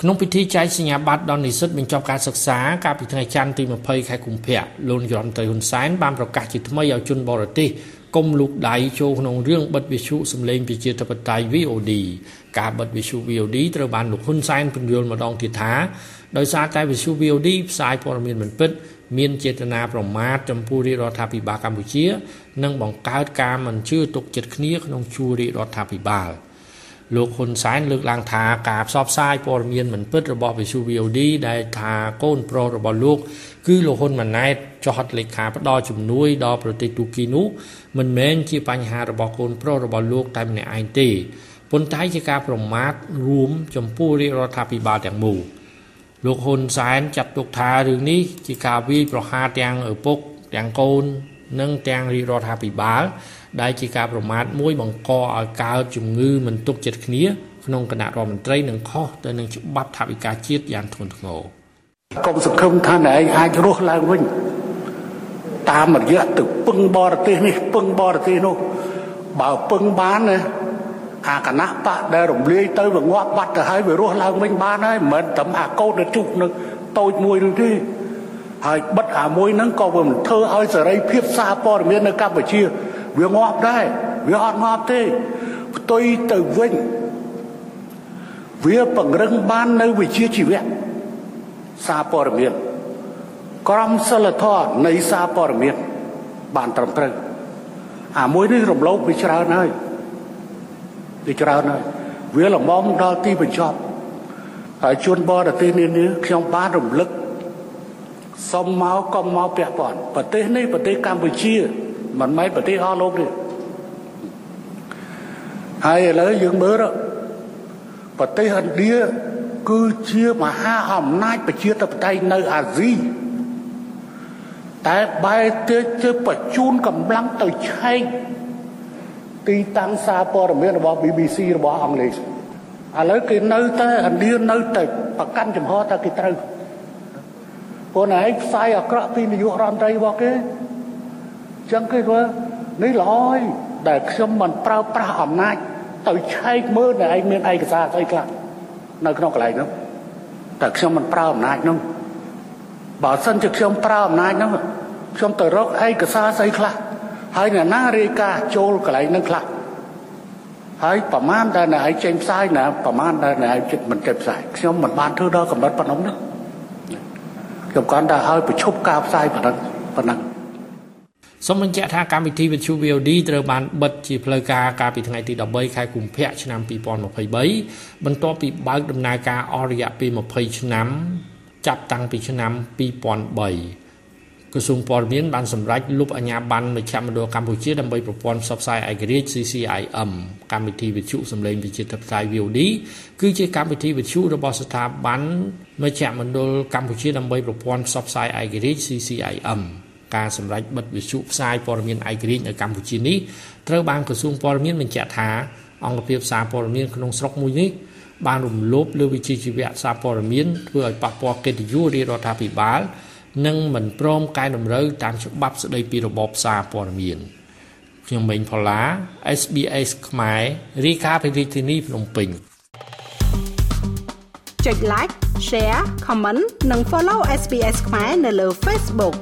ក្នុងពិធីចែកសញ្ញាបត្រដល់និស្សិតបញ្ចប់ការសិក្សាកាលពីថ្ងៃច័ន្ទទី20ខែកុម្ភៈលោកនាយរដ្ឋមន្ត្រីហ៊ុនសែនបានប្រកាសជាថ្មីឲ្យជនបរទេសគុំលូកដៃចូលក្នុងរឿងបិទវិទ្យុសម្លេងប្រជាធិបតេយ្យ VOD ការបិទវិទ្យុ VOD ត្រូវបានលោកហ៊ុនសែនពន្យល់ម្ដងទៀតថាដោយសារតែវិទ្យុ VOD ផ្សាយព័ត៌មានមិនពិត មានចេតនាប្រមាថចំពោះរាជរដ្ឋាភិបាលកម្ពុជា និងបង្កើតការមិនជឿទុកចិត្តគ្នាក្នុងជួររាជរដ្ឋាភិបាល លោកហ៊ុនសែនលើកឡើងថាការផ្សព្វផ្សាយព័ត៌មានមិនពិតរបស់វិទ្យុ VOD ដែលថាកូនប្រុសរបស់លោក គឺលោកហ៊ុនម៉ាណែតចុះហត្ថលេខាផ្ដល់ជំនួយដល់ប្រទេសទូគីនោះមិនមែនជាបញ្ហារបស់កូនប្រុសរបស់លោកតែម្នាក់ឯងទេប៉ុន្តែជាការប្រមាថរួមចំពោះរាជរដ្ឋាភិបាលទាំងមូលលោកហ៊ុនសែនចាត់ទុកថារឿងនេះជាការវាយប្រហារទាំងឪពុកទាំងកូន និងទាំងរាជរដ្ឋាភិបាលដែលជាការប្រមាថមួយបង្កឲ្យកើតជំងឺមិនទុកចិត្តគ្នាក្នុងគណៈរដ្ឋមន្ត្រីនិងខុសទៅនឹងច្បាប់ថាវិការជាតិយ៉ាងធ្ងន់ធ្ងរកុំសង្ឃឹមថាឯងអាចរស់ឡើងវិញតាមរយៈទៅពឹងបរទេសនេះពឹងបរទេសនោះបើពឹងបានណាអាគណៈបកដែលរំលាយទៅវាងាប់បាត់ទៅហើយវារស់ឡើងវិញបានហើយមិនមែនតែអាកោតទៅជុះនៅតូចមួយនោះទេ ហើយបិទអាមួយហ្នឹងក៏វាមិនធ្វើឲ្យសេរីភាពសារព័ត៌មាននៅកម្ពុជាវាងាប់ដែរវាអត់ងាប់ទេផ្ទុយទៅវិញវាពង្រឹងបាននៅវិជាជីវៈសារព័ត៌មានក្រមសិលធម៌នៃសារព័ត៌មានបានត្រឹមត្រូវអាមួយនេះរំលោភវាច្រើនហើយវាច្រើនហើយវាលំមដល់ទីបញ្ចប់ហើយជួនបរទេសនេះនេះខ្ញុំបានរំលឹក សុំមកកុំមកពាក់ព័ន្ធប្រទេសនេះប្រទេសកម្ពុជាមិនមែនប្រទេសអស់លោកទេហើយឥឡូវយើងមើលប្រទេសឥណ្ឌាគឺជាមហាអំណាចប្រជាធិបតេយ្យនៅអាស៊ីតែបែរទៅជាបញ្ជូនកម្លាំងទៅឆែកទីតាំងសារព័ត៌មានរបស់ BBC របស់អង់គ្លេសឥឡូវគេនៅតែឥណ្ឌានៅតែប្រកាន់ចំហតែគេត្រូវ ពួកណែឯងផ្សាយអាក្រក់ពីនាយករដ្ឋមន្ត្រីរបស់គេចឹងគេធ្វើនេះល្អហើយដែលខ្ញុំមិនប្រើប្រាស់អំណាចទៅឆែកមើលតែឯងមានឯកសារស្អីខ្លះនៅក្នុងកន្លែងនោះតែខ្ញុំមិនប្រើអំណាចនោះបើសិនជាខ្ញុំប្រើអំណាចនោះខ្ញុំទៅរកឯកសារស្អីខ្លះហើយអ្នកណារាយការណ៍ចូលកន្លែងនោះខ្លះហើយប្រមាណដែលអ្នកឯងចេញផ្សាយណាប្រមាណដែលអ្នកឯងចិត្តមិនចេញផ្សាយខ្ញុំមិនបានធ្វើដល់កម្រិតប៉ុណ្ណឹងទេ ខ្ញុំគាត់តែឲ្យប្រឈប់ការផ្សាយប៉ុណ្ណឹងប៉ុណ្ណឹងសូមបញ្ជាក់ថាកម្មវិធីវិទ្យុ VOD ត្រូវបានបិទជាផ្លូវការកាលពីថ្ងៃទី13ខែកុម្ភៈឆ្នាំ2023បន្ទាប់ពីបើកដំណើរការអស់រយៈពេល20ឆ្នាំ ចាប់តាំងពីឆ្នាំ2003 ក្រសួងព័ត៌មានបានសម្រេចលុបអាជ្ញាប័ណ្ណមជ្ឈមណ្ឌលកម្ពុជាដើម្បីប្រព័ន្ធផ្សព្វផ្សាយឯករាជ្យ CCIM កម្មវិធីវិទ្យុសម្លេងវិទ្យុផ្សាយ VOD គឺជាកម្មវិធីវិទ្យុរបស់ស្ថាប័នមជ្ឈមណ្ឌលកម្ពុជាដើម្បីប្រព័ន្ធផ្សព្វផ្សាយឯករាជ្យ CCIM ការសម្រេចបិទវិទ្យុផ្សាយព័ត៌មានឯករាជ្យនៅកម្ពុជានេះត្រូវបានក្រសួងព័ត៌មានបញ្ជាក់ថាអង្គភាពសារព័ត៌មានក្នុងស្រុកមួយនេះបានរំលោភលើវិជាជីវៈសារព័ត៌មានធ្វើឲ្យប៉ះពាល់កិត្តិយសរាជរដ្ឋាភិបាល និងមិនព្រមកែតម្រូវតាមច្បាប់ស្តីពីរបបសារព័ត៌មានខ្ញុំមេងផល្លា SBS ខ្មែររាយការណ៍ពីរាជធានីភ្នំពេញចុច like share comment និង follow SBS ខ្មែរនៅលើ Facebook